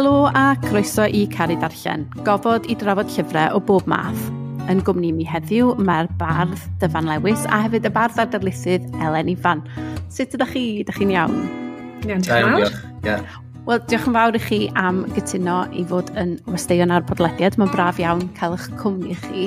Helo a croeso i Cari Darllen, gofod i drafod llyfrau o bob math. Yn gwmni mi heddiw mae'r bardd Dyfan Lewis a hefyd y bardd ar darlithydd Elen Ifan. Sut ydych chi? Ydych chi'n iawn? Iawn, diolch. Yeah. Wel, diolch yn fawr i chi am gytuno i fod yn westeion ar podlediad. Mae'n braf iawn cael eich cwmni chi.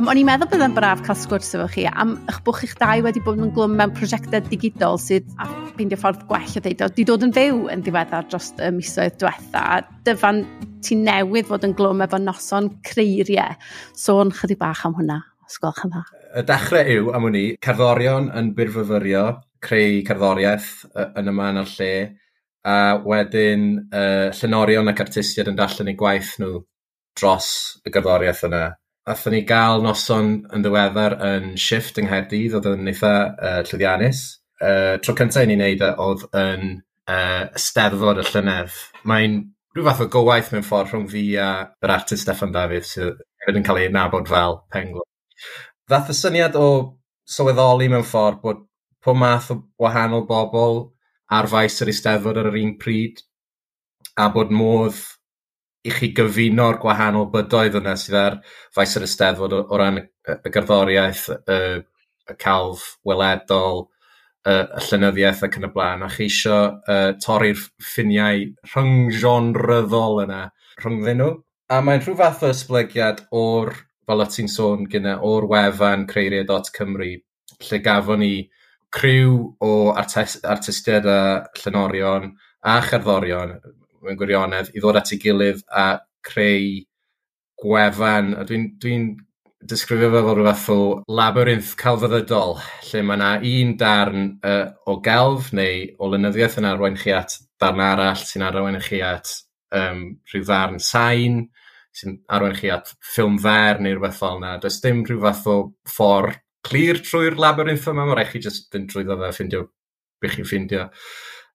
Um, o'n i'n meddwl bydd yn braf cael sgwrs efo chi am eich bwch eich dau wedi bod yn glwm mewn prosiectau digidol sydd a beindio ffordd gwell o ddeud di dod yn fyw yn diweddar dros y misoedd diwetha. Dyfan, ti'n newydd fod yn glwm efo noson creiriau. Sôn chydig bach am hwnna, os gwelwch yn dda. Y dechrau yw, am hwnni, cerddorion yn byrfyfyrio, creu cerddoriaeth yn yma yn y lle, a wedyn uh, llenorion ac artistiad yn darllen eu gwaith nhw dros y gerddoriaeth yna. Athyn ni gael noson yn ddiweddar yn shift yng Nghaerdydd, oedd yn eitha uh, llwyddiannus. Uh, tro cyntaf ni'n neud wneud e, oedd yn uh, steddfod y llynedd. Mae'n rhyw fath o gywaith mewn ffordd rhwng fi a yr artist Steffan Dafydd sydd hefyd yn cael ei nabod fel penglw. Ddath y syniad o sylweddoli mewn ffordd bod pob math o wahanol bobl ar faes yr Eisteddfod ar yr un pryd a bod modd i chi gyfuno'r gwahanol bydoedd yna sydd ar faes yr Eisteddfod o, o ran y gerddoriaeth, y, y calf weledol, y, y llynyddiaeth ac yn y blaen, a chi eisiau uh, torri'r ffiniau rhynggenryddol yna rhyngddyn nhw. A mae'n rhyw fath o ysblygiad o'r, fel y ti'n sôn gyda, o'r wefan creiriau.cymru, lle gafon ni criw o artist, artistiaid a llenorion a cherddorion mewn gwirionedd i ddod at ei gilydd a creu gwefan. Dwi'n dwi, disgrifio fe fel rhywbeth o labyrinth celfyddydol, lle mae yna un darn uh, o gelf neu o lynyddiaeth yn arwain chi at darn arall sy'n arwain chi at um, rhyw ddarn sain, sy'n arwain chi at ffilm fer neu rhywbeth fel yna. Does dim rhyw fath o ffordd clir trwy'r labyrinth yma, mae'n rhaid chi jyst fynd trwyddo fe a ffindio beth chi'n ffindio.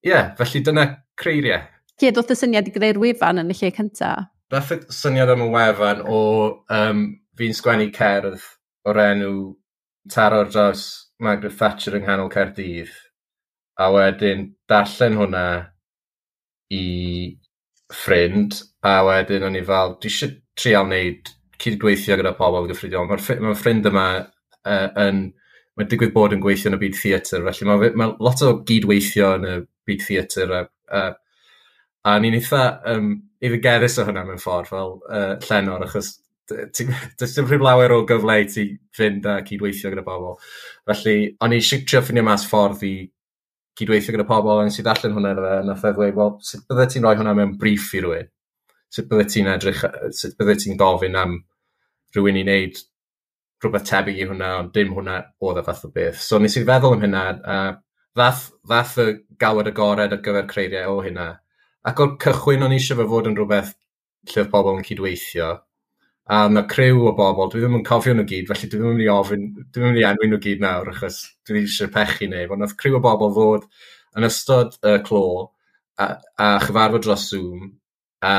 Ie, yeah, felly dyna creiriau. Ie, yeah, doedd y syniad i greu'r wefan yn y lle cyntaf. Nath y syniad am y wefan o um, fi'n sgwennu cerdd o'r enw taro'r dros Margaret Thatcher yng nghanol Caerdydd. A wedyn darllen hwnna i ffrind, a wedyn o'n i fel, dwi eisiau trial wneud cydweithio gyda pobl gyffredinol. Mae'r ffrind yma uh, yn, mae'n digwydd bod yn gweithio yn y byd theatr, felly mae, mae lot o gydweithio yn y byd theatr a, a, a ni'n eitha um, ifigeddus o hynna mewn ffordd fel uh, llenor, achos does dim rhyw lawer o gyfle i ti fynd a cydweithio gyda bobl. Felly, o'n i eisiau trio ffynio mas ffordd i cydweithio gyda pobl, a sydd allan hwnna fe, a nath e ddweud, wel, sut bydde ti'n rhoi hwnna mewn brief i rhywun? Sut bydde ti'n edrych, sut bydde ti'n gofyn am rhywun i wneud rhywbeth tebyg i hwnna, ond dim hwnna oedd y fath o beth. So nes i feddwl am hynna, a fath, ddath y gawed agored ar gyfer creiriau o hynna. Ac o'r cychwyn o'n eisiau fe fod yn rhywbeth lle oedd bobl yn cydweithio, a mae criw o bobl, dwi ddim yn cofio nhw gyd, felly dwi ddim yn mynd i ofyn, dwi ddim yn mynd i enwi nhw gyd nawr, achos dwi ddim eisiau pechu neu, ond oedd criw o bobl fod yn ystod y uh, clo a, a chyfarfod dros Zoom, a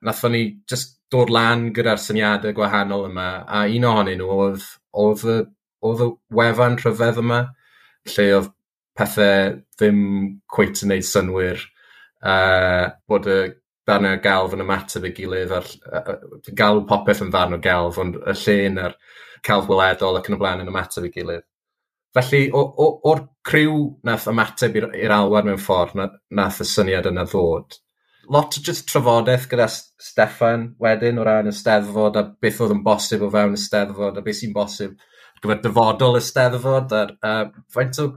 nath ni just dod lan gyda'r syniadau gwahanol yma, a un ohonyn nhw oedd, oedd, y, oedd y wefan rhyfedd yma, lle oedd pethau ddim cweit yn gwneud synwyr, uh, bod y darnau gelf yn ymateb ei gilydd, a'r, uh, galw popeth yn ddarn o gelf, ond y llun a'r celf weledol ac yn y blaen yn ymateb ei gilydd. Felly, o'r criw nath ymateb i'r alwad mewn ffordd, nath y syniad yna ddod, lot o just trafodaeth gyda Steffan wedyn o ran y steddfod a beth oedd yn bosib o fewn y steddfod a beth sy'n bosib gyfer dyfodol y steddfod a uh, faint o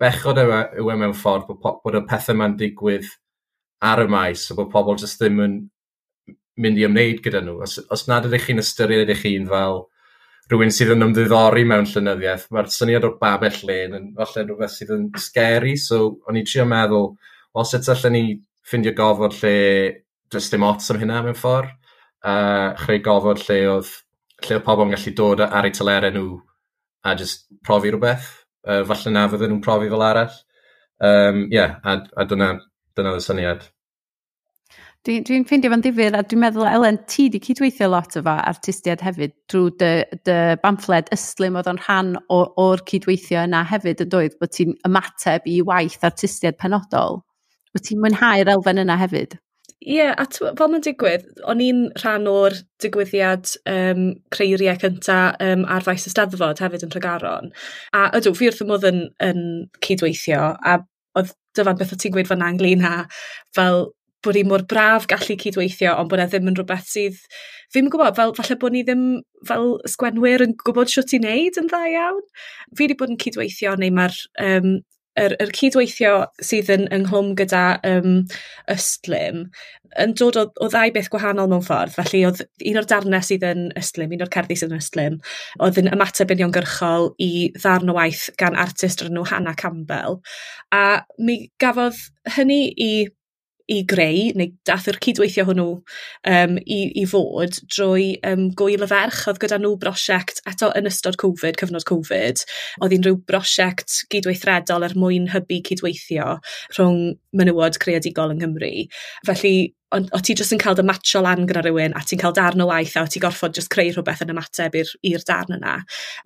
bechod yw, e, yw e mewn ffordd bod, bod y pethau ma'n digwydd ar y maes a bod pobl jyst ddim yn mynd i ymwneud gyda nhw. Os, os nad ydych chi'n ystyried ydych chi'n fel rhywun sydd yn ymddiddori mewn llynyddiaeth, mae'r syniad o'r babell len yn falle rhywbeth sydd yn scary, so o'n i trio meddwl, os eto allan ni ffindio gofod lle does dim ots am hynna mewn ffordd. Uh, chreu gofod lle oedd lle oedd pobl yn gallu dod ar eu telere nhw a just profi rhywbeth. Uh, falle na fydden nhw'n profi fel arall. Um, yeah, a, a dyna, dyna y syniad. Dwi'n dwi, ffeindio fan difyr a dwi'n meddwl, Elen, ti di cydweithio lot efo artistiad hefyd drwy dy, dy bamffled yslym oedd o'n rhan o'r cydweithio yna hefyd yn dweud bod ti'n ymateb i waith artistiad penodol. Wyt ti'n mwynhau'r elfen yna hefyd? Ie, yeah, a fel mae'n digwydd, o'n i'n rhan o'r digwyddiad um, creiriau cynta um, ar faes ysteddfod hefyd yn Tregaron. A ydw, fi wrth y modd yn, yn cydweithio, a oedd dyfan beth o ti'n gweud fan ynglyn â fel bod ni mor braf gallu cydweithio, ond bod e ddim yn rhywbeth sydd... Fi'n gwybod, fel, falle bod ni ddim fel sgwenwyr yn gwybod siwt i wneud yn dda iawn. Fi wedi bod yn cydweithio neu mae'r um, yr, yr cydweithio sydd yn ynghlwm gyda um, ystlym yn dod o, o ddau beth gwahanol mewn ffordd. Felly, oedd un o'r darnau sydd yn ystlym, un o'r cerddi sydd yn ystlym, oedd yn ymateb uniongyrchol i ddarn o waith gan artist o'r nhw Hannah Campbell. A mi gafodd hynny i i greu, neu dath yr cydweithio hwnnw um, i, i fod drwy um, gwyl y ferch. Oedd gyda nhw brosiect eto yn ystod Covid, cyfnod Covid. Oedd hi'n rhyw brosiect gydweithredol er mwyn hybu cydweithio rhwng menywod creadigol yng Nghymru. Felly ond o ti jyst yn cael dy matcho lan gyda rhywun a ti'n cael darn o waith a o ti gorfod jyst creu rhywbeth yn ymateb i'r darn yna.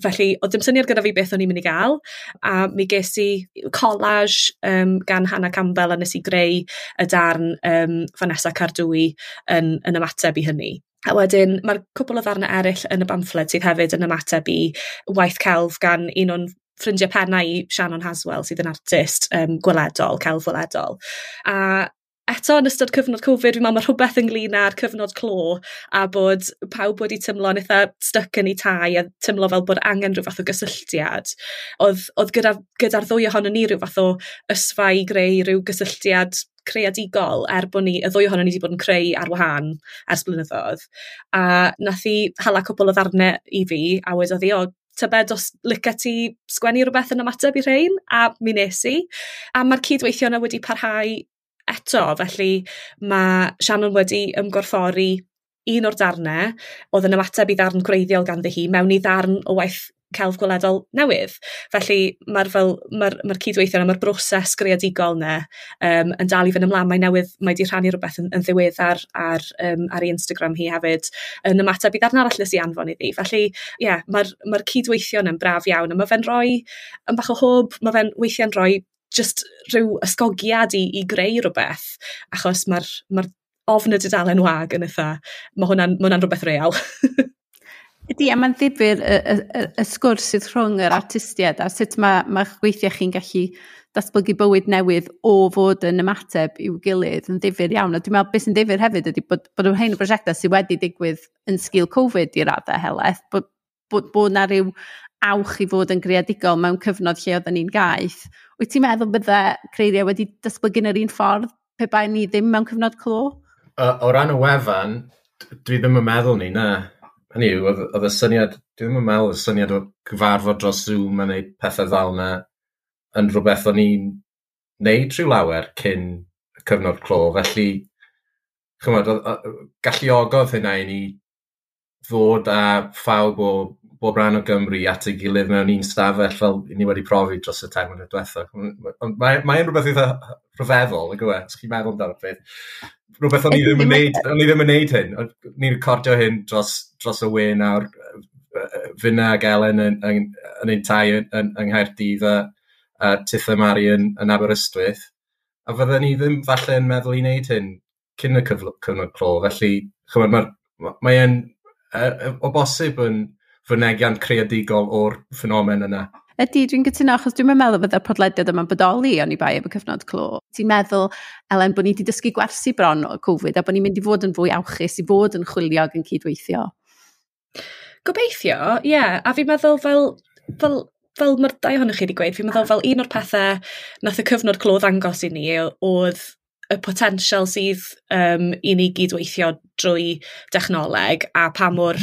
Felly, o dim syniad gyda fi beth o'n i'n mynd i gael, a mi ges i collage um, gan Hannah Campbell a nes i greu y darn um, Vanessa Cardwy yn, yn ymateb i hynny. A wedyn, mae'r cwbl o ddarnau eraill yn y bamffled sydd hefyd yn ymateb i waith celf gan un o'n ffrindiau pennau i Shannon Haswell sydd yn artist um, gweledol, celf gweledol. A eto yn ystod cyfnod Covid, fi'n meddwl mae rhywbeth ynglyn â'r cyfnod clo a bod pawb wedi tymlo'n eitha stuck yn ei tai a tymlo fel bod angen rhyw fath o gysylltiad. Oedd, oedd gyda'r gyda, gyda ddwy ohono ni rhyw fath o ysfa i greu rhyw gysylltiad creadigol er bod ni, y ddwy ohono ni wedi bod yn creu ar wahân ers blynyddoedd. A nath i hala cwbl o ddarnau i fi a wedodd i, o, tybed os lyca ti sgwennu rhywbeth yn ymateb i rhain, a mi nes i. A mae'r cydweithio yna wedi parhau Eto, felly mae Shannon wedi ymgorffori un o'r darnau oedd yn ymateb i ddarn gwreiddiol ganddi hi mewn i ddarn o waith celf gweledol newydd. Felly mae'r fel, mae'r mae cydweithio yna, mae'r broses greadigol yna um, yn dal i fynd ymlaen. Mae newydd, mae wedi rhannu rhywbeth yn, yn ddiweddar ar, um, ar ei Instagram hi hefyd yn ymateb i ddarn arall nes i anfon iddi. Felly, ie, yeah, mae'r mae cydweithio yna'n braf iawn a mae fe'n rhoi, yn bach o hob, mae fe'n weithiau'n rhoi just rhyw ysgogiad i, i greu rhywbeth, achos mae'r ma, ofn y dudalen wag yn eitha, mae hwnna'n ma hwnna rhywbeth real. Ydy, a mae'n ddifur y, y, y, y sgwrs sydd rhwng yr artistiaid a sut mae, mae weithiau chi'n gallu datblygu bywyd newydd o fod yn ymateb i'w gilydd yn ddifur iawn. A dwi'n meddwl beth sy'n ddifur hefyd ydy bod, bod hyn o brosiectau sydd wedi digwydd yn sgil Covid i raddau helaeth, bod, bod, bod na rhyw awch i fod yn greadigol mewn cyfnod lle oedden ni'n gaeth. Wyt ti'n meddwl bydde creiriau wedi datblygu yn yr un ffordd pe bai ni ddim mewn cyfnod clo? O, o ran y wefan, dwi ddim yn meddwl ni, na. Hynny yw, oedd y syniad, dwi ddim yn meddwl y syniad o gyfarfod dros Zoom a wneud pethau ddal na yn rhywbeth o'n i'n neud rhyw lawer cyn y cyfnod clo, felly chymod, galluogodd hynna i ni ddod a phawb o bob rhan o Gymru at ei gilydd mewn un stafell fel ni wedi profi dros y tair mlynedd diwethaf. Mae'n mae rhywbeth eitha rhyfeddol, yn gwe, os chi'n meddwl amdano'r peth. Rhywbeth o'n i ddim yn neud, o'n i ddim yn neud hyn. Ni'n recordio hyn dros, dros y wyn nawr, fyna ag Elen yn, yn, yn ein tai yn, yn, yng Nghaerdydd a, a Titha Mari yn, yn Aberystwyth. A fydden ni ddim falle yn meddwl i wneud hyn cyn y cyfnod clo. Felly, chymryd, mae, mae, mae yn, o bosib yn fynegiant creadigol o'r ffenomen yna. Ydy, dwi'n gytuno, achos dwi'n meddwl fydda'r podlediad yma'n bodoli o'n i bai am y cyfnod clo. Ti'n meddwl, Elen, bod ni wedi dysgu gwersi bron o Covid a bod ni'n mynd i fod yn fwy awchus i fod yn chwiliog yn cydweithio? Gobeithio, ie. Yeah. A fi'n meddwl fel, fel fel mae'r dau ohonych chi wedi gweud, fi'n meddwl fel un o'r pethau nath y cyfnod clo ddangos i ni oedd y potensial sydd um, i ni gydweithio drwy dechnoleg a pa mor,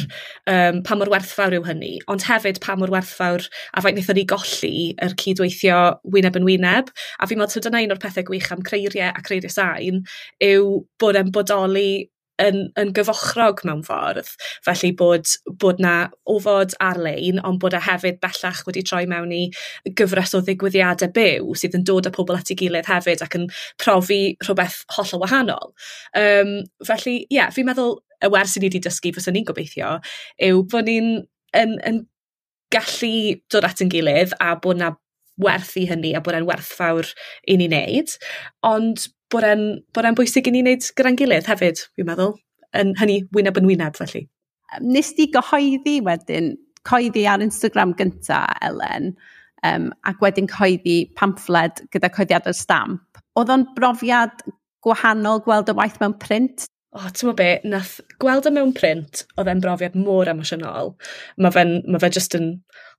um, pa mor werthfawr yw hynny, ond hefyd pa mor werthfawr a faint wnaethon ni golli yr cydweithio wyneb yn wyneb. A fi'n meddwl, dyna un o'r pethau gwych am creiriau a creiriau sain yw bod e'n bodoli yn, yn gyfochrog mewn ffordd. Felly bod, bod na ofod ar-lein, ond bod e hefyd bellach wedi troi mewn i gyfres o ddigwyddiadau byw sydd yn dod â pobl at ei gilydd hefyd ac yn profi rhywbeth hollol wahanol. Um, felly, ie, yeah, fi'n meddwl y wers sy'n ni wedi dysgu, fyswn ni'n gobeithio, yw bod ni'n yn, yn gallu dod at yn gilydd a bod na werth i hynny a bod e'n werthfawr i ni wneud, ond bod e'n, bwysig i ni wneud gyda'n gilydd hefyd, fi'n meddwl, yn hynny wyneb yn wyneb felly. Nes di gyhoeddi wedyn, coeddi ar Instagram gynta, Elen, um, ac wedyn coeddi pamffled gyda coeddiad y stamp. Oedd o'n brofiad gwahanol gweld y waith mewn print? o, oh, ti'n be, nath gweld y mewn print, oedd e'n brofiad mor emosiynol. Mae fe, ma fe just yn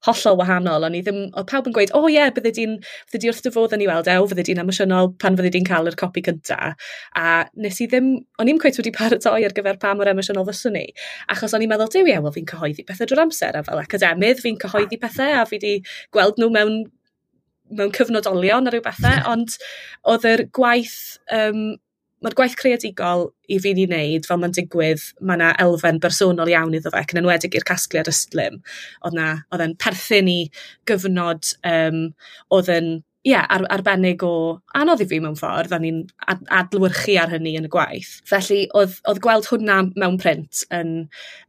hollol wahanol, ond i ddim, oedd pawb yn gweud, o oh, ie, yeah, bydde di'n, bydde di wrth dy fodd yn ei weld ew, o, bydde di'n emosiynol pan fydde di'n cael yr copi cynta. A nes i ddim, o'n i'n cweith wedi paratoi ar gyfer pa mor emosiynol fyswn ni, achos o'n i'n meddwl, dew ie, wel fi'n cyhoeddi pethau drwy'r amser, a fel academydd fi'n cyhoeddi pethau, a fi wedi gweld nhw mewn mewn cyfnodolion a rhyw bethau, ond oedd yr gwaith um, mae'r gwaith creadigol i fi ei wneud, fel mae'n digwydd, mae yna elfen bersonol iawn iddo fe, ac yn enwedig i'r casgliad ystlym. Oedd yna, oedd e'n perthyn i gyfnod um, oedd yn ie, ar, arbennig o anodd i fi mewn ffordd, a ni'n ad, adlywyrchu ar hynny yn y gwaith. Felly, oedd, oedd gweld hwnna mewn print yn,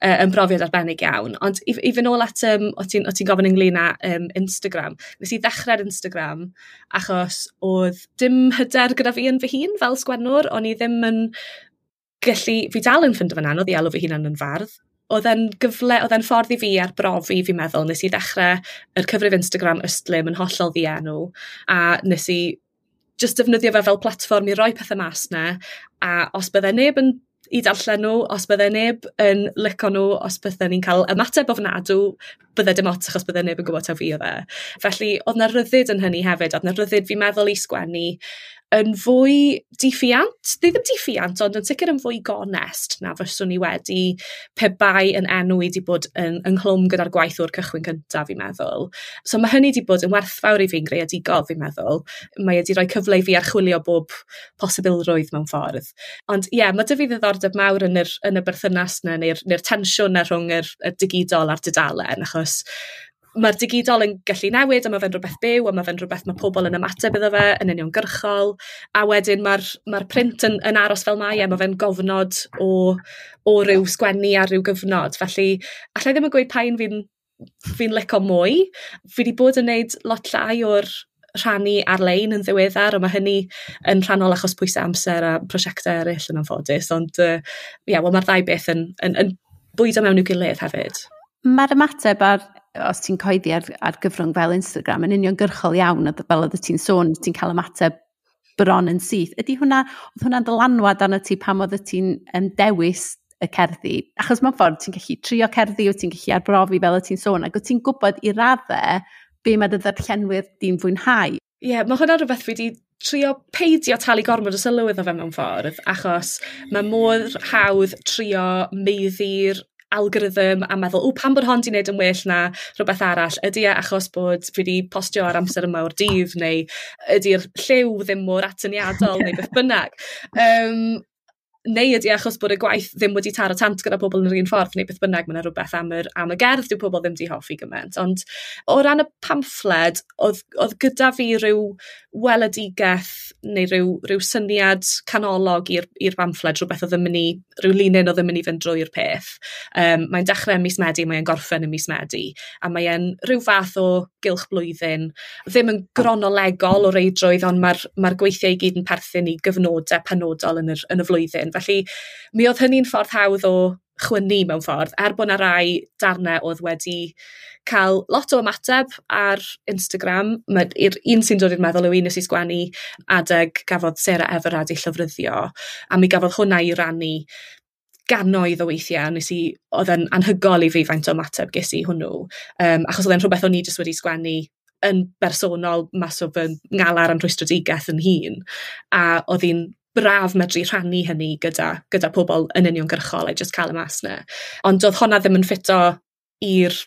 uh, yn brofiad arbennig iawn. Ond i, i fy nôl at, um, o ti'n ti gofyn ynglyn â um, Instagram, nes i ddechrau'r Instagram achos oedd dim hyder gyda fi yn fy hun fel sgwennwr, o'n i ddim yn gallu, fi dal yn ffindio fan anodd i alw fy hunan yn fardd, oedd e'n gyfle, oedd e'n ffordd i fi arbrofi fi'n meddwl. Nes i ddechrau yr cyfrif Instagram Ystlym yn hollol ddienw a nes i just defnyddio fe fel platform i roi pethau mas na a os byddai neb yn i darllen nhw, os byddai neb yn licio nhw, os byddai ni'n cael ymateb ofnadw, byddai dim ots achos byddai neb yn gwybod taw fi o dde. Felly, oedd na ryddid yn hynny hefyd, oedd na ryddid fi'n meddwl i sgwennu yn fwy diffiant, ddi ddim diffiant, ond yn sicr yn fwy gonest na fyswn ni wedi pe bai yn enw i wedi bod yn, ynghlwm gyda'r gwaith o'r cychwyn cyntaf, fi'n meddwl. So mae hynny wedi bod yn werthfawr i fi'n greadigol, fi'n meddwl. Mae wedi rhoi cyfle i fi archwilio bob posibilrwydd mewn ffordd. Ond ie, yeah, mae dy fi ddiddordeb mawr yn, yr, yn y berthynas yna neu'r, neu tensiwn na rhwng yr, y digidol a'r didalen, achos mae'r digidol yn gallu newid a mae fe'n rhywbeth byw a mae fe'n rhywbeth mae pobl yn ymateb iddo fe yn uniongyrchol a wedyn mae'r mae print yn, yn aros fel mae e, mae fe'n gofnod o, o ryw sgwennu a ryw gyfnod felly allai ddim yn gweud pa'n fi'n fi'n lico mwy fi wedi bod yn gwneud lot llai o'r rhannu ar-lein yn ddiweddar a mae hynny yn rhannol achos pwysau amser a prosiectau eraill yn anffodus ond uh, yeah, well, mae'r ddau beth yn, yn, yn bwydo mewn i'w gilydd hefyd. Mae'r ymateb ar os ti'n coeddi ar, ar gyfrwng fel Instagram, yn uniongyrchol iawn, fel oedd ti'n sôn, ti'n cael ymateb bron yn syth. Ydy hwnna, oedd hwnna'n dylanwad arno ti pam oedd ti'n um, dewis y cerddi? Achos mewn ffordd ti'n gallu trio cerddi, o ti'n gallu arbrofi fel y ti'n sôn, ac o ti'n gwybod i raddau be mae dy ddarllenwyr di'n fwynhau. Ie, yeah, mae hwnna rhywbeth fi wedi trio peidio talu gormod o sylw iddo fe mewn ffordd, achos mae mor hawdd trio meiddi'r algorithm a meddwl, o, pan bod hon di wneud yn well na rhywbeth arall? Ydy e achos bod fi wedi postio ar amser yma o'r dydd, neu ydy'r lliw ddim mor atyniadol, neu beth bynnag. Um, neu ydy e achos bod y gwaith ddim wedi taro tant gyda pobl yn yr un ffordd, neu beth bynnag, mae yna rhywbeth am yr, am y gerdd, dyw pobl ddim di hoffi gymaint. Ond o ran y pamffled, oedd, oedd gyda fi rhyw weledigeth neu rhyw, rhyw syniad canolog i'r bamffled, rhywbeth oedd yn mynd i, rhyw linyn oedd yn mynd i fynd drwy'r peth. Um, mae'n dechrau ym mis Medi, mae'n gorffen ym mis Medi, a mae'n rhyw fath o gylch blwyddyn, ddim yn gronolegol o reidrwydd, ond mae'r mae gweithiau i gyd yn perthyn i gyfnodau penodol yn, yr, yn y flwyddyn. Felly, mi oedd hynny'n ffordd hawdd o chwynnu mewn ffordd, er bod yna rai darnau oedd wedi cael lot o ymateb ar Instagram. Mae'r un sy'n dod i'r meddwl yw un nes i sgwennu adeg gafodd Sarah Everard ei llyfryddio, a mi gafodd hwnna i rannu ganoedd o weithiau, nes i, oedd yn anhygol i fi faint o ymateb ges i hwnnw, um, achos oedd e'n rhywbeth o'n i jyst wedi sgwennu yn bersonol mas o fy ngalar am rhwystrodigaeth yn hun, a oedd hi'n braf medru rhannu hynny gyda, gyda pobl yn uniongyrchol a just cael y mas na. Ond doedd honna ddim yn ffito i'r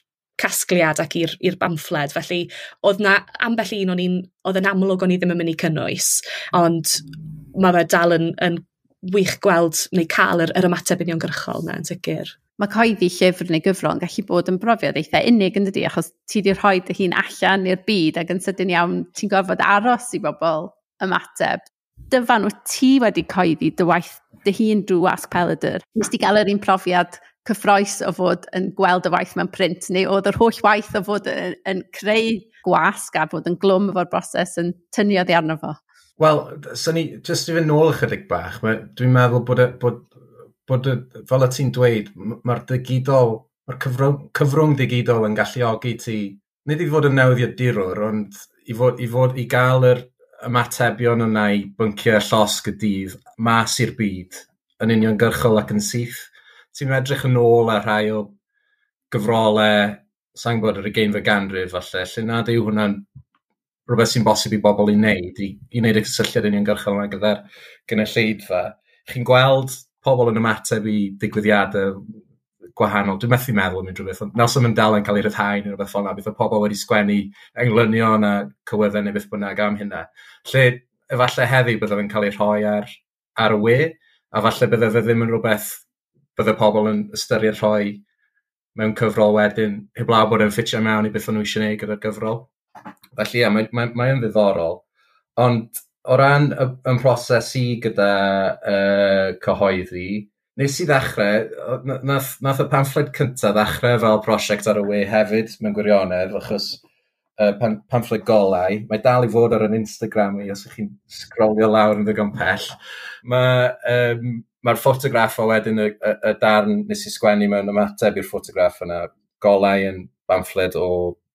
casgliad ac i'r bamffled. Felly, oedd na ambell un o'n i'n, oedd yn amlwg o'n i ddim yn mynd i cynnwys, ond mae fe dal yn, yn wych gweld neu cael yr, yr ymateb uniongyrchol na yn sicr. Mae coeddi llyfr neu gyfrol gallu bod yn brofiad eitha unig yn dydi, achos ti wedi rhoi dy hun allan i'r byd ac yn sydyn iawn ti'n gorfod aros i bobl ymateb dyfan wyt ti wedi coeddi dy waith dy hun drwy Ask peledr? Nes ti gael yr un profiad cyffroes o fod yn gweld y waith mewn print neu oedd yr holl waith o fod yn, yn creu gwasg a bod yn glwm efo'r broses yn tynnu oddi arno fo? Wel, so ni, jyst i fynd nôl ychydig bach, dwi'n meddwl bod, bod, bod, bod fel y ti'n dweud, mae'r digidol, mae'r cyfrwng, cyfrwng digidol yn galluogi ti, nid i fod yn newyddiadurwr, ond i fod, i fod i gael yr, ymatebion yna i bynciau llosg y dydd mas i'r byd yn uniongyrchol ac yn syth. Ti'n edrych yn ôl ar rhai o gyfrolau, sa'n gwybod, yr ugeinfed ganrif falle, lle nad yw hwnna'n rhywbeth sy'n bosib i bobl i wneud, i, i wneud y cysylltiad yn uniongyrchol yna gyda'r gynulleidfa. Chi'n gweld pobl yn ymateb i digwyddiadau gwahanol. Dwi'n methu meddwl am unrhyw beth, ond Nelson Mandela yn cael ei ryddhau neu rhywbeth fel yna, bydd y pobl wedi sgwennu englynion a cywyddau neu beth bynnag am hynna. Lle, efallai heddi byddaf yn cael ei rhoi ar, ar y we, a falle byddaf ddim yn rhywbeth byddai pobl yn ystyried rhoi mewn cyfrol wedyn, heblaw bod yn ffitio mewn i beth o'n nhw eisiau gwneud gyda'r gyfrol. Felly ie, yeah, mae'n mae, mae ddiddorol. Ond o ran y, y proses i gyda uh, cyhoeddi, nes i ddechrau, nath, nath y pamphlet cyntaf ddechrau fel prosiect ar y we hefyd mewn gwirionedd, achos uh, pan, pamphlet golau, mae dal i fod ar yn Instagram i os ych chi'n scrolio lawr yn ddigon pell. Mae'r um, ma ffotograff o wedyn y, y, y darn nes i sgwennu mewn ymateb i'r ffotograff yna, golau yn bamphlet o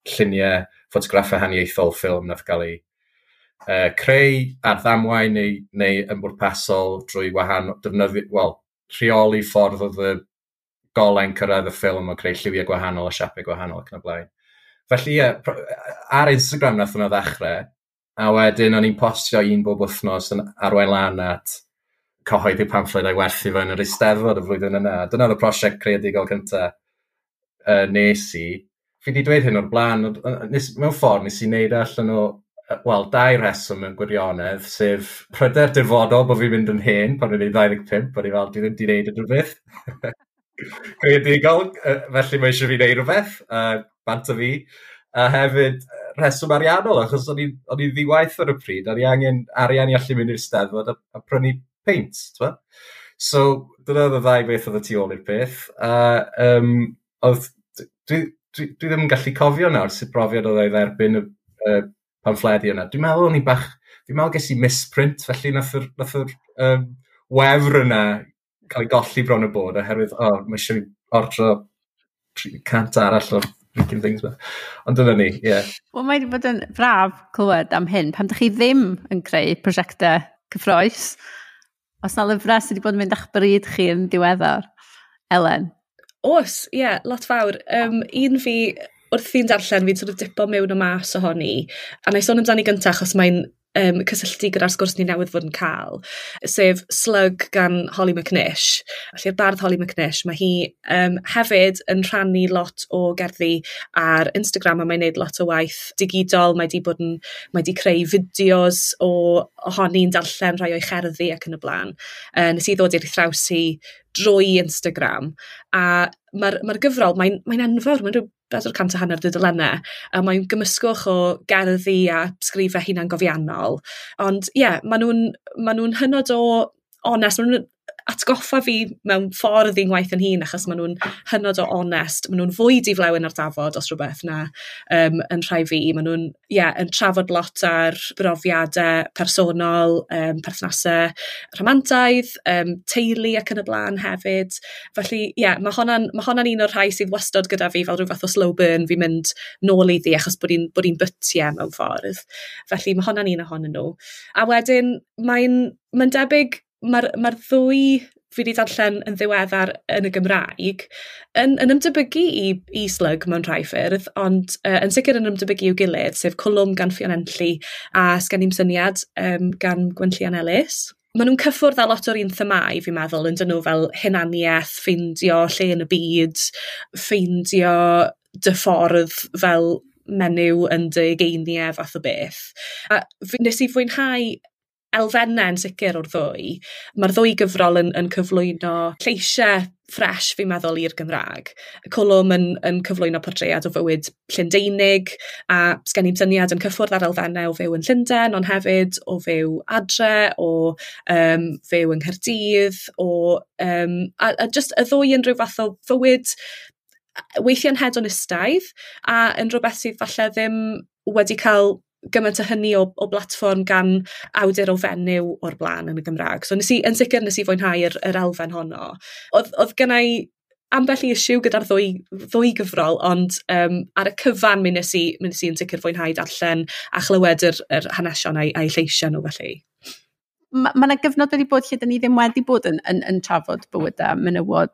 lluniau ffotograffau haniaethol ffilm nath gael ei uh, creu ar ddamwain neu, neu yn bwrpasol drwy wahanol, defnyddio, well, rheoli ffordd oedd y golen cyrraedd y ffilm o creu lliwiau gwahanol a siapau gwahanol ac yn y blaen. Felly ie, ar Instagram nath yna ddechrau, a wedyn o'n i'n postio un bob wythnos yn arwain lan at cyhoeddi pamffled a'i werthu fe yn yr Eisteddfod y flwyddyn yna. Dyna oedd y prosiect creadigol cyntaf uh, nes i. Fi wedi dweud hyn o'r blaen, nes, mewn ffordd nes i wneud e allan o wel, dau reswm yn gwirionedd, sef pryder dirfodol bod fi'n mynd yn hen pan o'n i 25, bod i fel, di ddim di wneud unrhyw beth. Creadigol, felly mae eisiau fi wneud rhywbeth, uh, bant o fi. A hefyd, reswm ariannol, achos o'n i, ddiwaith ar y pryd, o'n i angen arian i allu mynd i'r steddfod a, a prynu peint, twa? So, dyna oedd y ddau beth oedd y tu ôl i'r peth. Uh, um, oedd, dwi, dwi, dwi, ddim yn gallu cofio nawr sut brofiad oedd ei dderbyn y, y pamffledi yna. Dwi'n meddwl o'n i bach, dwi'n meddwl ges i misprint, felly nath yr, nath yr um, wefr yna cael ei golli bron y bod, oherwydd, o, oh, mae eisiau fi ordro cant arall o'r freaking things ma. Ond dyna ni, ie. Yeah. Wel, mae wedi bod yn braf clywed am hyn, pam ydych chi ddim yn creu prosiectau cyffroes. Os na lyfrau sydd wedi bod yn mynd a'ch bryd chi yn diweddar, Elen? Os, ie, yeah, lot fawr. Um, un fi wrth fi'n darllen, fi'n sort of dipo mewn o mas ohoni. A na i sôn amdani gyntaf, achos mae'n um, cysylltu gyda'r sgwrs ni newydd fod yn cael, sef Slug gan Holly McNish. Felly'r bardd Holly McNish, mae hi um, hefyd yn rhannu lot o gerddi ar Instagram a mae'n neud lot o waith digidol. Mae di, bod yn, mae di creu fideos o ohoni'n darllen rhai o'i cherddi ac yn y blaen. Uh, nes i ddod i'r thrawsi drwy Instagram. A mae'r mae gyfrol, mae'n mae, enfawr, mae'n rhyw bedair cant a hanner dudalennau, a mae'n gymysgwch o gerddi a sgrifau hunan gofiannol. Ond ie, yeah, maen nhw'n ma nhw hynod o onest, maen nhw'n atgoffa fi mewn ffordd i'n waith yn hun achos maen nhw'n hynod o onest, maen nhw'n fwy diflewn ar dafod os rhywbeth na um, yn rhai fi, maen nhw'n yeah, yn trafod lot ar brofiadau personol, um, perthnasau rhamantaidd, um, teulu ac yn y blaen hefyd. Felly, ie, yeah, mae honna'n ma honna un o'r rhai sydd wastod gyda fi fel rhyw fath o slow burn fi'n mynd nôl iddi achos bod hi'n bytiau mewn ffordd. Felly mae honna'n un ohonyn nhw. A wedyn mae'n mae debyg mae'r ma ddwy fi wedi darllen yn ddiweddar yn y Gymraeg yn, yn ymdebygu i, i slug mewn rhai ffyrdd, ond uh, yn sicr yn ymdebygu i'w gilydd, sef Colwm gan Fion Enlli a Sgen syniad um, gan Gwenllian Ellis maen nhw'n cyffwrdd â lot o'r un themau, fi'n meddwl, yn dyn nhw fel hunaniaeth, ffeindio lle yn y byd, ffeindio dy ffordd fel menyw yn dy geiniau fath o beth. A nes i fwynhau elfennau yn sicr o'r ddwy. Mae'r ddwy gyfrol yn, yn cyflwyno lleisiau ffres fi'n meddwl i'r Gymraeg. Y colwm yn, yn cyflwyno portread o fywyd Llundeinig a sgen i'n syniad yn cyffwrdd ar elfennau o fyw yn Llundain ond hefyd o fyw adre, o um, fyw yng Nghyrdydd, o, um, a, a just y ddwy yn rhyw fath o fywyd weithiau'n hedonistaidd a yn rhywbeth sydd falle ddim wedi cael gymaint o hynny o, o blatfform gan awdur o fenyw o'r blaen yn y Gymraeg. So nes i, yn sicr nes i fwynhau yr yr elfen honno. Oedd, oedd gen i ambell i isiw gyda'r ddwy, ddwy gyfrol, ond um, ar y cyfan mi nes i, mi nes i yn sicr fwynhau darllen a chlywed yr, yr hanesion a'i, ai lleisio nhw felly. Mae yna ma gyfnod wedi bod lle da ni ddim wedi bod yn, yn, yn trafod bywydau menywod.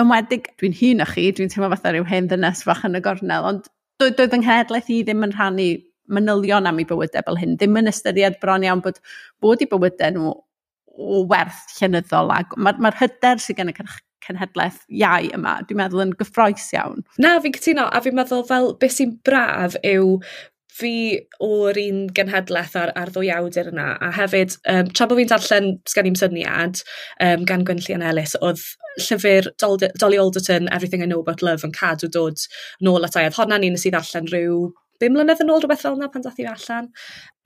Ymwedig, dwi'n hun â chi, dwi'n teimlo fatha rhyw hen ddynes fach yn y gornel, ond doedd yng Nghenedlaeth i ddim yn rhannu manylion am eu bywydau fel hyn, ddim yn ystyried bron iawn bod bod eu bywydau nhw o werth llenyddol mae'r ma, hyder sydd gen y cenhedlaeth iau yma, dwi'n meddwl yn gyffroes iawn. Na, fi'n cytuno, a fi'n meddwl fel beth sy'n braf yw fi o'r un genhedlaeth ar, ar ddwy awdur yna, a hefyd, um, tra bod fi'n darllen sgen i'n syniad um, gan Gwyn Llian Ellis, oedd llyfr Dolly Alderton, Everything I Know About Love, yn cadw dod nôl at aedd. Honna ni nes i ddarllen rhyw bum mlynedd yn ôl rhywbeth fel yna pan dath i allan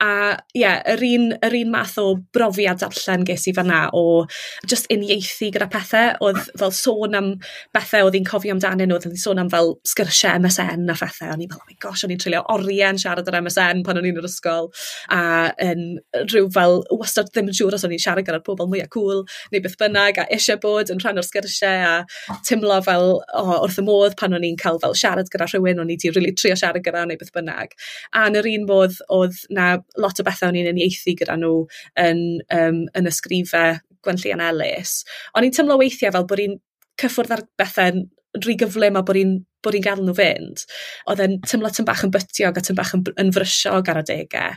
a ie, yeah, yr, un, yr un math o brofiad darllen ges i fanna o just uniaethu gyda pethau, oedd fel sôn am bethau oedd hi'n cofio amdanyn nhw, oedd hi'n sôn am fel sgyrsiau MSN a phethau, o'n i'n fel, oh my gosh, o'n i'n treulio orien siarad ar MSN pan o'n i'n yr ysgol, a yn rhyw fel wastad ddim yn siŵr os o'n i'n siarad gyda'r pobl mwyaf cool, neu beth bynnag, a eisiau bod yn rhan o'r sgyrsiau, a tymlo fel oh, wrth y modd pan o'n i'n cael fel siarad gyda rhywun, o'n i'n really trio siarad gyda neu beth bynnag. A yn yr un modd, oedd na lot o bethau o'n i'n uniaethu gyda nhw yn, um, yn ysgrifau Gwenllian Ellis. O'n i'n tymlo weithiau fel bod i'n cyffwrdd ar bethau rhy gyflym a bod i'n bod i'n gadw nhw fynd. Oedd e'n tymlo tym bach yn bytiog a tym bach yn, yn frysiog ar adegau.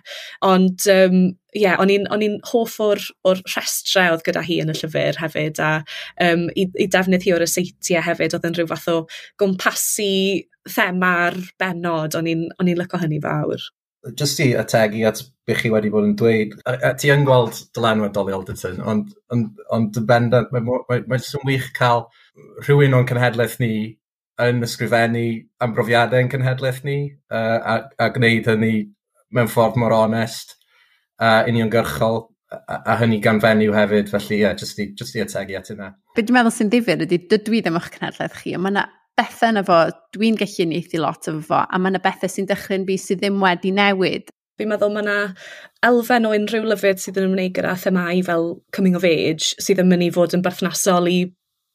Ond, um, yeah, o'n i'n hoff o'r, or rhestre oedd gyda hi yn y llyfr hefyd a um, i, i defnydd hi o'r aseitiau hefyd oedd yn rhyw fath o gwmpasu thema'r benod. O'n i'n lyco hynny fawr just i ategu at beth chi wedi bod yn dweud, a, a ti yn gweld dylanwad Dolly Alderton, ond, ond, ond bendant, mae'n mae, mae, mae wych cael rhywun o'n cenhedlaeth ni yn ysgrifennu am brofiadau yn cenhedlaeth ni, uh, a, a gwneud hynny mewn ffordd mor onest a uh, uniongyrchol, a, a hynny gan fenyw hefyd, felly ie, yeah, just, i, just i ategu at yna. Be dwi'n meddwl sy'n difyr ydy, dydw i ddim o'ch cenhedlaeth chi, ond mae yna bethau yna fo, dwi'n gallu uniaethu lot efo fo, a mae yna bethau sy'n dechrau'n byd sydd ddim wedi newid. Fi'n meddwl mae yna elfen o unrhyw lyfyd sydd yn ymwneud gyda themau fel coming of age sydd yn mynd i fod yn berthnasol i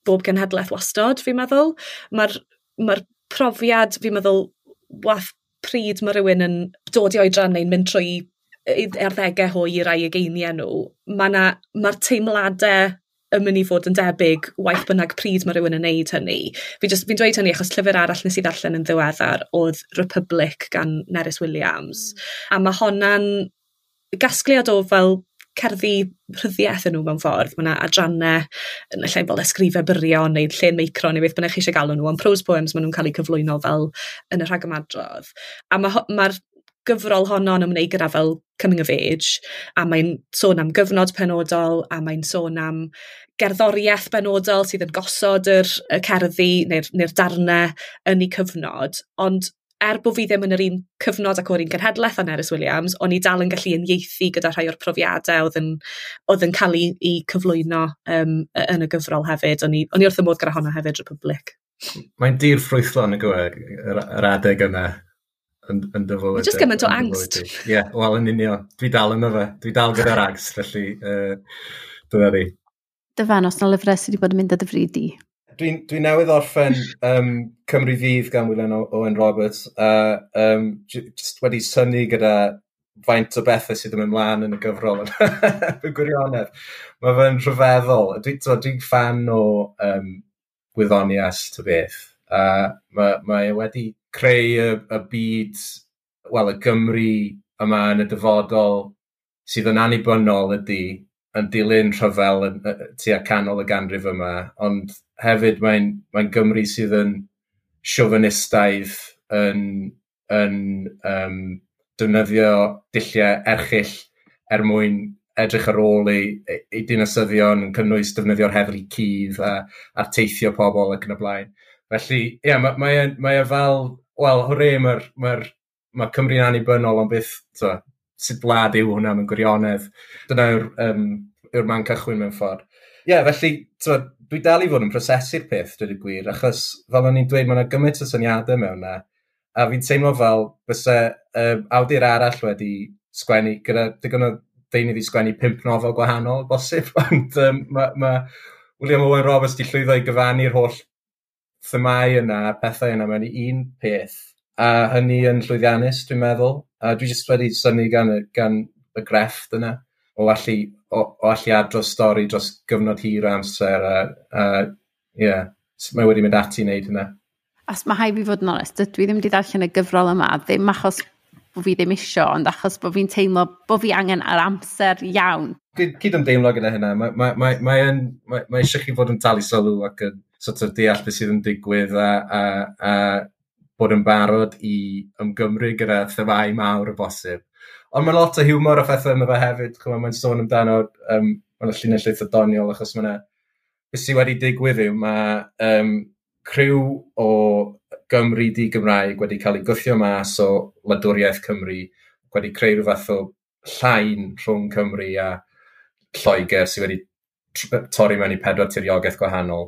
bob genhedlaeth wastod, fi'n meddwl. Mae'r mae profiad, fi'n meddwl, wath pryd mae rhywun yn dod i oedran neu'n mynd trwy arddegau hwyr a'i geiniau nhw, mae'r ma teimladau yn mynd i fod yn debyg waith bynnag pryd mae rhywun yn neud hynny. Fi'n Fi dweud hynny achos llyfr arall nes i ddarllen yn ddiweddar oedd Republic gan Nerys Williams. Mm. A mae honna'n gasgliad o fel cerddi rhyddiaeth yn nhw mewn ffordd. Mae yna adrannau yn y lle fel ysgrifau byrion neu llun meicro neu beth bynnag chi eisiau galw nhw, ond prose poems maen nhw'n cael eu cyflwyno fel yn y rhagymadrodd. A mae'r ma gyfrol honno yn ymwneud gyda fel coming of age, a mae'n sôn am gyfnod penodol, a mae'n sôn am gerddoriaeth benodol sydd yn gosod yr, y cerddi neu'r neu darnau yn ei cyfnod, ond er bod fi ddim yn yr un cyfnod ac o'r un genhedlaeth yn Eris Williams, o'n i dal yn gallu unieithu gyda rhai o'r profiadau oedd yn, oedd yn cael ei, ei cyflwyno um, yn y gyfrol hefyd. O'n i, on i wrth y modd gyda hwnna hefyd, Republic. Mae'n dir ffrwythlon y gwe, yr, yr adeg yna yn, yn dy fywyd. Just gymaint o angst. Ie, yeah, wel yn unio. Dwi dal yn fe. Dwi dal gyda'r angst, felly uh, dyna ni. Dyfan, os na lyfrau sydd wedi bod yn mynd â dyfru di? Dwi'n dwi newydd orffen um, Cymru Fydd gan Wylen Owen Roberts. Uh, um, just wedi syni gyda faint o bethau sydd yn mynd mlaen yn y gyfrol. Fy gwirionedd. Mae fe'n rhyfeddol. Dwi'n dwi, dwi fan o um, wyddonias, ty beth. Uh, mae, mae wedi creu y, y byd, wel, y Gymru yma yn y dyfodol sydd yn annibynnol ydy yn dilyn rhyfel yn, tua canol y ganrif yma, ond hefyd mae'n mae Gymru sydd yn siofynistaidd yn, yn um, defnyddio dilliau erchill er mwyn edrych ar ôl ei, ei dinasyddion yn cynnwys defnyddio'r heddlu cydd a, a teithio pobl ac yn y blaen. Felly, ie, yeah, mae, mae, mae e fel, wel, hwre, mae'r mae mae Cymru'n annibynnol, ond byth, so, sut blad yw hwnna mewn gwirionedd. Dyna yw'r um, yw man cychwyn mewn ffordd. Ie, yeah, felly, so, dwi dal i fod yn prosesu'r peth, dwi wedi gwir, achos, fel o'n i'n dweud, mae yna gymaint o syniadau mewn na, a fi'n teimlo fel bysau um, awdur arall wedi sgwennu, gyda digon o ddeunydd i sgwennu pimp nofel gwahanol, bosib, ond um, mae ma William Owen Roberts di llwyddo i gyfannu'r holl themau yna, pethau yna mewn i un peth, a hynny yn llwyddiannus, dwi'n meddwl. A dwi jyst wedi syni gan, gan y grefft yna, o allu, o, o allu adros stori dros gyfnod hir o amser, a, a yeah, mae wedi mynd ati i wneud hynna. As mae haid fi fod yn onest, dwi ddim wedi darllen y gyfrol yma, ddim achos bod fi ddim isio, ond achos bod fi'n teimlo bod fi angen ar amser iawn. Cyd, cyd ymdeimlo gyda hynna, mae ma, ma, ma, ma, ma, eisiau chi fod yn talu sylw ac yn sort of deall beth sydd yn digwydd a, a, a bod yn barod i ymgymru gyda themau mawr o bosib. Ond mae lot o hiwmor o phethau yma fe hefyd, mae'n sôn amdano, um, mae'n llinell eitha doniol, achos mae'n beth sydd wedi digwydd yw, mae um, criw o Gymru di Gymraeg wedi cael ei gwythio mas o Wladwriaeth Cymru, wedi creu rhyw fath o llain rhwng Cymru a Lloegr sydd wedi torri mewn i pedwar tiriogaeth gwahanol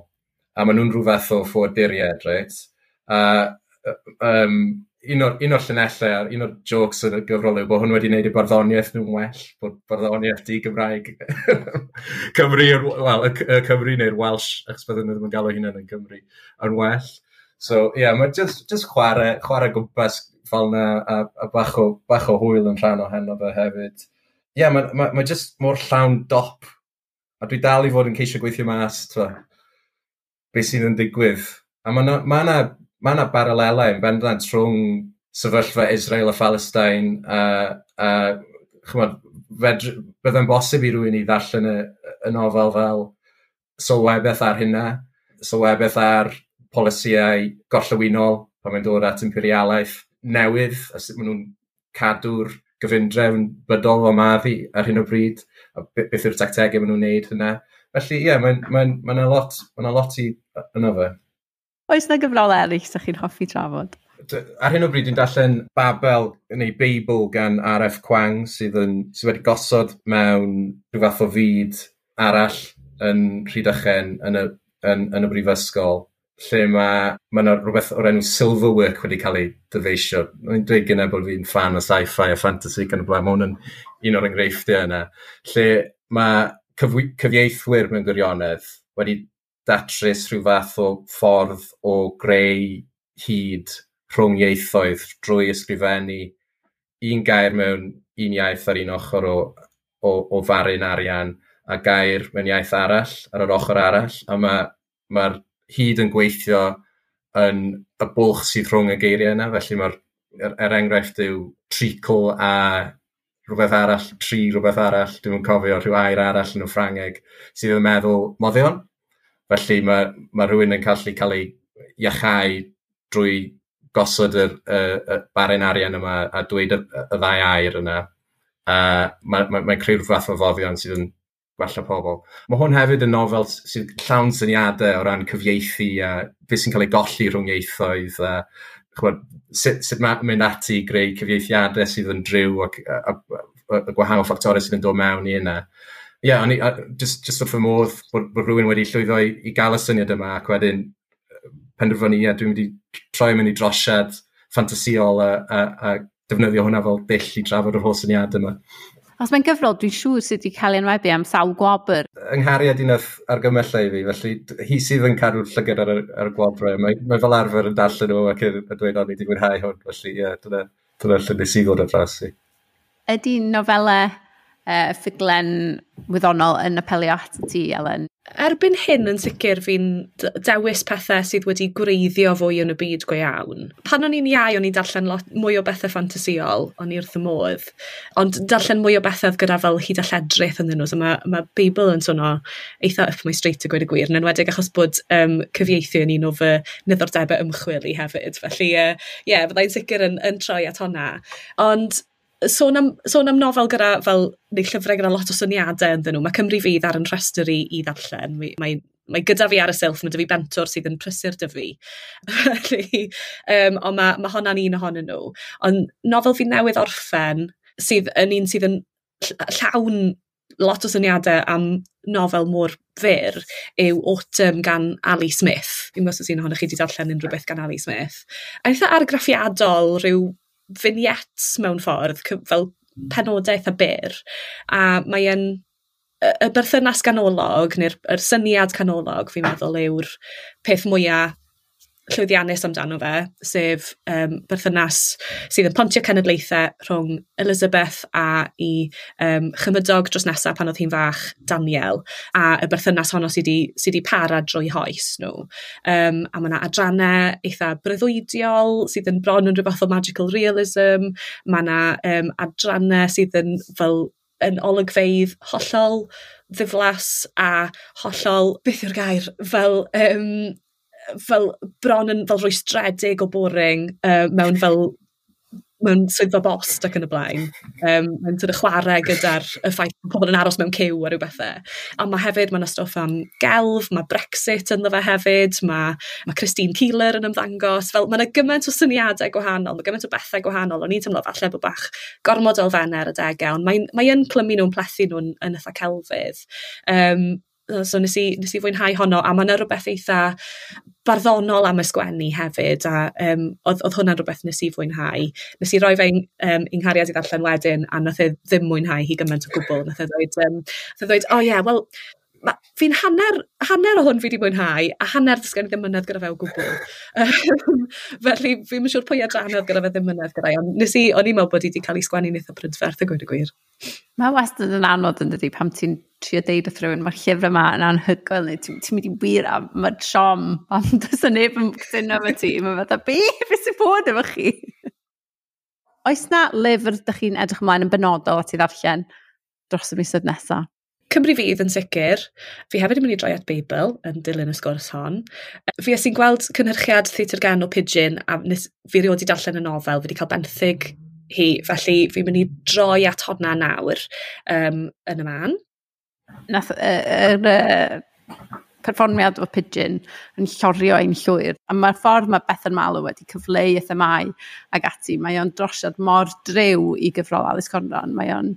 a maen nhw'n rhyw fath o ffoaduried, reit? A um, un o'r, un o'r llunellau, un o'r jokes yn y gyfrol yw bod hwn wedi gwneud i barddoniaeth nhw'n well, bod barddoniaeth di Gymraeg Cymru, wel, y Cymru neu'r Welsh, achos byddwn nhw ddim yn galw hynny yn Cymru, yn well. So, ie, yeah, mae just, just chwarae, chwarae gwmpas fel yna, a, a bach, o, bach o hwyl yn rhan o heno fe hefyd. Ie, yeah, mae ma, ma just mor llawn dop, a dwi dal i fod yn ceisio gweithio mas, twa beth sydd yn digwydd. A mae yna ma na, ma na yn bendant rhwng sefyllfa Israel a Palestine a, a chymod, byddai'n bosib i rhywun i ddarllen y, y nofel fel sylwebeth ar hynna, sylwebeth ar polisiau gollywinol pan mae'n dod at imperialaeth newydd a sut maen nhw'n cadw'r gyfundrefn bydol o maddi ar hyn o bryd a beth yw'r tactegau maen nhw'n neud hynna. Felly, ie, yeah, mae'n ma n, ma, n, ma lot, ma lot i yno fe. Oes yna gyfrol eraill sy'ch chi'n hoffi trafod? Ar hyn o bryd, dwi'n darllen Babel neu Beibl gan R.F. Kwang sydd, yn, sydd wedi gosod mewn rhyw fath o fyd arall yn Rhydychen yn y, yn, yn y brifysgol lle mae ma yna rhywbeth o'r enw Silverwork wedi cael ei dyfeisio. Mae'n dweud gyda bod fi'n fan o sci-fi a fantasy gan y blaen. Mae hwn yn un o'r enghreifftiau yna. Lle mae cyfieithwyr mewn gwirionedd wedi datrys rhyw fath o ffordd o greu hyd rhwng ieithoedd drwy ysgrifennu un gair mewn un iaith ar un ochr o, o, o farin arian a gair mewn iaith arall ar yr ochr arall a mae'r ma, ma hyd yn gweithio yn y bwlch sydd rhwng y geiriau yna felly mae'r er, er enghraifft yw treacle a rhywbeth arall, tri rhywbeth arall, dwi'n yn cofio rhyw air arall yn y Ffrangeg, sydd yn meddwl moddion. Felly mae, mae rhywun yn gallu cael ei iachau drwy gosod y, y, y baren arian yma a dweud y, y ddau air yna. A mae'n mae, mae creu rhywbeth o foddion sydd yn gwella pobl. Mae hwn hefyd yn nofel sydd llawn syniadau o ran cyfieithu a beth sy'n cael ei golli rhwng ieithoedd a chwbod, sut, sut mae'n mynd ati i greu cyfieithiadau sydd yn driw ac y gwahanol ffactorau sydd yn dod mewn i yna. Ie, yeah, o'n i, just, just wrth y modd bod, bod rhywun wedi llwyddo i, i gael y syniad yma ac wedyn penderfynu, ie, dwi'n mynd i troi mynd i drosiad ffantasiol a, a, a defnyddio hwnna fel dill i drafod yr holl syniad yma. Os mae'n gyfrol, dwi'n siŵr sydd wedi cael ei enwebu am sawl gwobr. Yng nghariad un o'r argymhellau fi, felly hi sydd yn cadw'r llygyr ar, ar y gwobrau. Mae, mae fel arfer yn darllen nhw ac yn dweud o'n i wedi mwynhau hwn. Felly, ie, yeah, dyna, dyna lle nes i ddod o dras i. Ydy nofelau uh, ffuglen wyddonol yn apelio at ti, Elen? erbyn hyn yn sicr fi'n dewis pethau sydd wedi gwreiddio fwy yn y byd go iawn. Pan o'n i'n iau, o'n i'n darllen lot, mwy o bethau ffantasiol, o'n i'r modd, ond darllen mwy o bethau gyda fel hyd a lledrith yn nhw, so mae, mae Beibl yn swnio eitha up my street y gweud y gwir, yn enwedig achos bod um, cyfieithu yn un o fy niddordebau ymchwil i hefyd, felly ie, uh, yeah, byddai'n sicr yn, yn troi at honna. Ond sôn am, sôn am nofel gyda fel, neu llyfrau gyda lot o syniadau ynddyn nhw, mae Cymru Fydd ar yn rhestr i, i ddarllen. Mae, mae, mae gyda fi ar y sylff, mae dy fi bentor sydd yn prysur dy fi. um, ond mae, mae honna'n un ohonyn nhw. Ond nofel fi newydd orffen, sydd yn un sydd yn llawn lot o syniadau am nofel mor fyr yw Autumn gan Ali Smith. Fi'n gwybod sy'n un chi wedi darllen unrhyw beth gan Ali Smith. A eitha argraffiadol, rhyw vignettes mewn ffordd, fel hmm. penodaeth a byr, a mae yn y berthynas ganolog neu'r syniad canolog fi'n meddwl yw'r peth mwyaf llwyddiannus amdano fe, sef um, berthynas sydd yn pontio cenedlaethau rhwng Elizabeth a i um, chymydog dros nesaf pan oedd hi'n fach Daniel, a y berthynas honno sydd wedi sy para drwy hoes nhw. Um, a mae yna adrannau eitha bryddwydiol sydd yn bron yn rhywbeth o magical realism, mae yna um, adrannau sydd yn fel yn olygfeidd hollol ddiflas a hollol, beth yw'r gair, fel um, fel bron yn fel rwystredig o boring uh, mewn fel mewn swyddfa bost ac yn y blaen. Um, mae'n tyd y chwarae gyda'r y ffaith bod pobl yn aros mewn cyw a rhyw bethau. A mae hefyd, mae'n stwff am gelf, mae Brexit ynddo fe hefyd, mae, mae Christine Keeler yn ymddangos. Fel, mae'n gymaint o syniadau gwahanol, mae gymaint o bethau gwahanol. O'n i'n teimlo falle bod bach gormod o elfennau ar y degau, ond mae'n mae clymu nhw'n plethu nhw'n yn eitha celfydd. Um, so nes i, nes i fwynhau honno a mae yna rhywbeth eitha barddonol am ysgwennu hefyd a um, oedd, oedd hwnna'n rhywbeth nes i fwynhau. Nes i roi fe um, nghariad i ddarllen wedyn a nath e ddim mwynhau hi gymaint o gwbl. Nath e ddweud, um, nath e ddweud o oh, ie, yeah, wel, fi'n hanner, hanner o hwn fi wedi mwynhau, a hanner ddysgen ddim mynedd gyda fe o gwbl. Felly, fi'n siŵr pwy adranodd gyda fe ddim mynedd gyda i, ond nes i, o'n i'n meddwl bod i wedi cael ei sgwennu'n eitha prydferth y gwyr y gwir. Mae wastad yn anodd yn dydi, pam ti'n trio deud wrth rhywun, mae'r llyfr yma yn anhygoel, neu ti'n ti mynd i wir am, mae'r siom, pam dys yn neb yn cytuno efo ti, mae'n fatha, be, beth sy'n bod efo chi? Oes na lyfr ydych chi'n edrych ymlaen yn benodol at i ddarllen dros y misoedd nesaf? Cymru fydd yn sicr. Fi hefyd yn mynd i droi at Beibl yn dilyn y sgwrs hon. Fi es i'n gweld cynhyrchiad Theatr Gen o Pidgin a nes, fi rioed i darllen y nofel. Fi wedi cael benthyg hi, felly fi'n mynd i droi at honna nawr um, yn y man. Nath yr uh, uh, perfformiad o Pidgin yn llorio ein llwyr. A mae'r ffordd mae Beth yn Malw wedi cyfleu y themau ag ati, mae o'n drosiad mor drew i gyfrol Alice Conran. Mae o'n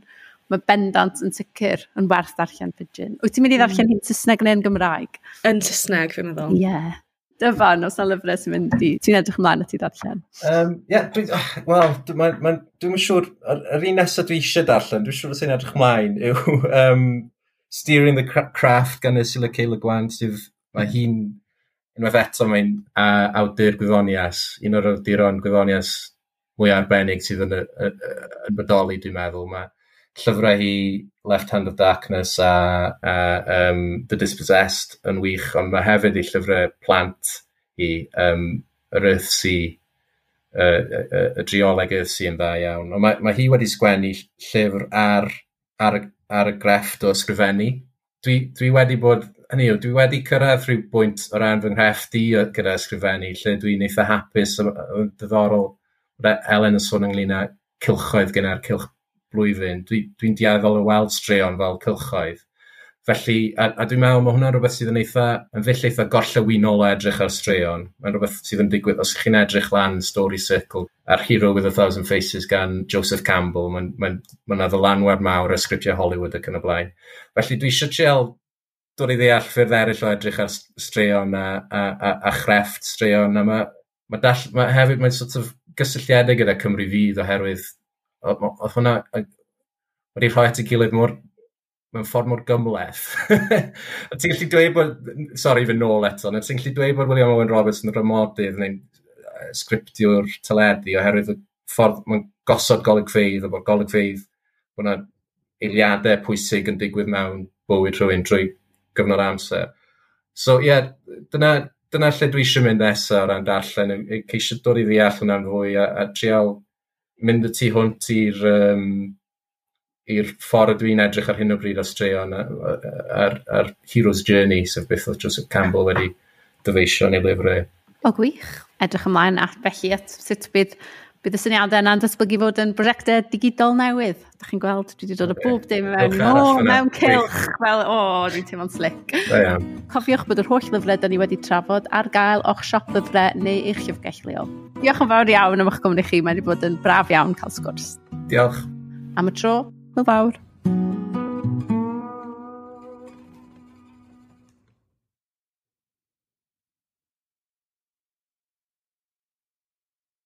mae bendant yn sicr yn werth darllen pidgin. Wyt ti'n mynd i ddarllen mm. hi'n Saesneg neu'n Gymraeg? Yn Saesneg, fi'n meddwl. Ie. Yeah. Dyfan, os na lyfrau sy'n mynd i, ti'n edrych ymlaen at i darllen? Um, yeah, dwi, oh, wel, dwi'n dwi siŵr, yr un nesaf dwi eisiau darllen, dwi'n siŵr os i'n edrych ymlaen, yw um, Steering the Craft gan Ursula K. Le Gwan, sydd, mae hi'n, unwaith eto, mae'n uh, awdur gwyddonias, un o'r awduron gwyddonias mwy arbennig sydd yn, yn bodoli, dwi'n meddwl. Mae, llyfrau hi Left Hand of Darkness a, a um, The Dispossessed yn wych, ond mae hefyd ei llyfrau plant i um, yr Earth Sea, y, y, y drioleg Earthsea yn dda iawn. Ond mae, mae hi wedi sgwennu llyfr ar, ar, ar y grefft o ysgrifennu. Dwi, dwi wedi bod, hynny yw, dwi wedi cyrraedd rhyw bwynt o ran fy nghrefft i gyda ysgrifennu, lle dwi'n eitha hapus, yn ddiddorol, Helen yn sôn ynglyn â cilchoedd gyda'r cilch blwyddyn. Dwi'n dwi, dwi diaddol o weld straeon fel cylchoedd. Felly, a, a dwi'n meddwl, mae hwnna'n rhywbeth sydd yn eitha, yn fyll eitha gorllewinol o edrych ar straeon. Mae'n rhywbeth sydd yn digwydd, os chi'n edrych lan Story Circle a'r Hero with a Thousand Faces gan Joseph Campbell, mae'n ma, ma, ma ddylanwad mawr y sgriptiau Hollywood ac yn y blaen. Felly, dwi eisiau treol dod i ddeall ffyrdd eraill o edrych ar straeon a, a, a, a chrefft straeon, a mae ma, ma, dall, ma hefyd mae'n sort of gysylltiedig gyda Cymru Fydd oherwydd Oedd hwnna wedi rhoi at ei gilydd mor, mewn ffordd mor gymleth. a ti'n gallu dweud bod, sori fy nôl eto, na ti'n gallu dweud bod William Owen Roberts yn rymodydd neu'n sgriptiwr teledu oherwydd y ffordd mae'n gosod golygfeidd a bod golygfeidd bod yna eiliadau pwysig yn digwydd mewn bywyd rhywun drwy gyfnod amser. So ie, yeah, dyna, dyna lle dwi eisiau mynd nesaf o ran darllen, ceisio dod i ddeall hwnna'n fwy a, a trial mynd y tu hwnt i'r um, i'r ffordd dwi'n edrych ar hyn o bryd o straeon ar, ar, Hero's Journey, sef beth oedd Joseph Campbell wedi dyfeisio neu lyfrau. O gwych, edrych ymlaen at felly at sut bydd bydd y syniadau yna'n datblygu fod yn brosiectau digidol newydd. Da chi'n gweld, dwi wedi dod o bob dim mewn, o, mewn cilch, fel, o, dwi'n teimlo'n slick. Cofiwch bod yr holl lyfrau da ni wedi trafod ar gael o'ch siop lyfrau neu eich llyfgell leol. Diolch yn fawr iawn am eich gwmni chi, mae wedi bod yn braf iawn cael sgwrs. Diolch. Am y tro, hwyl fawr.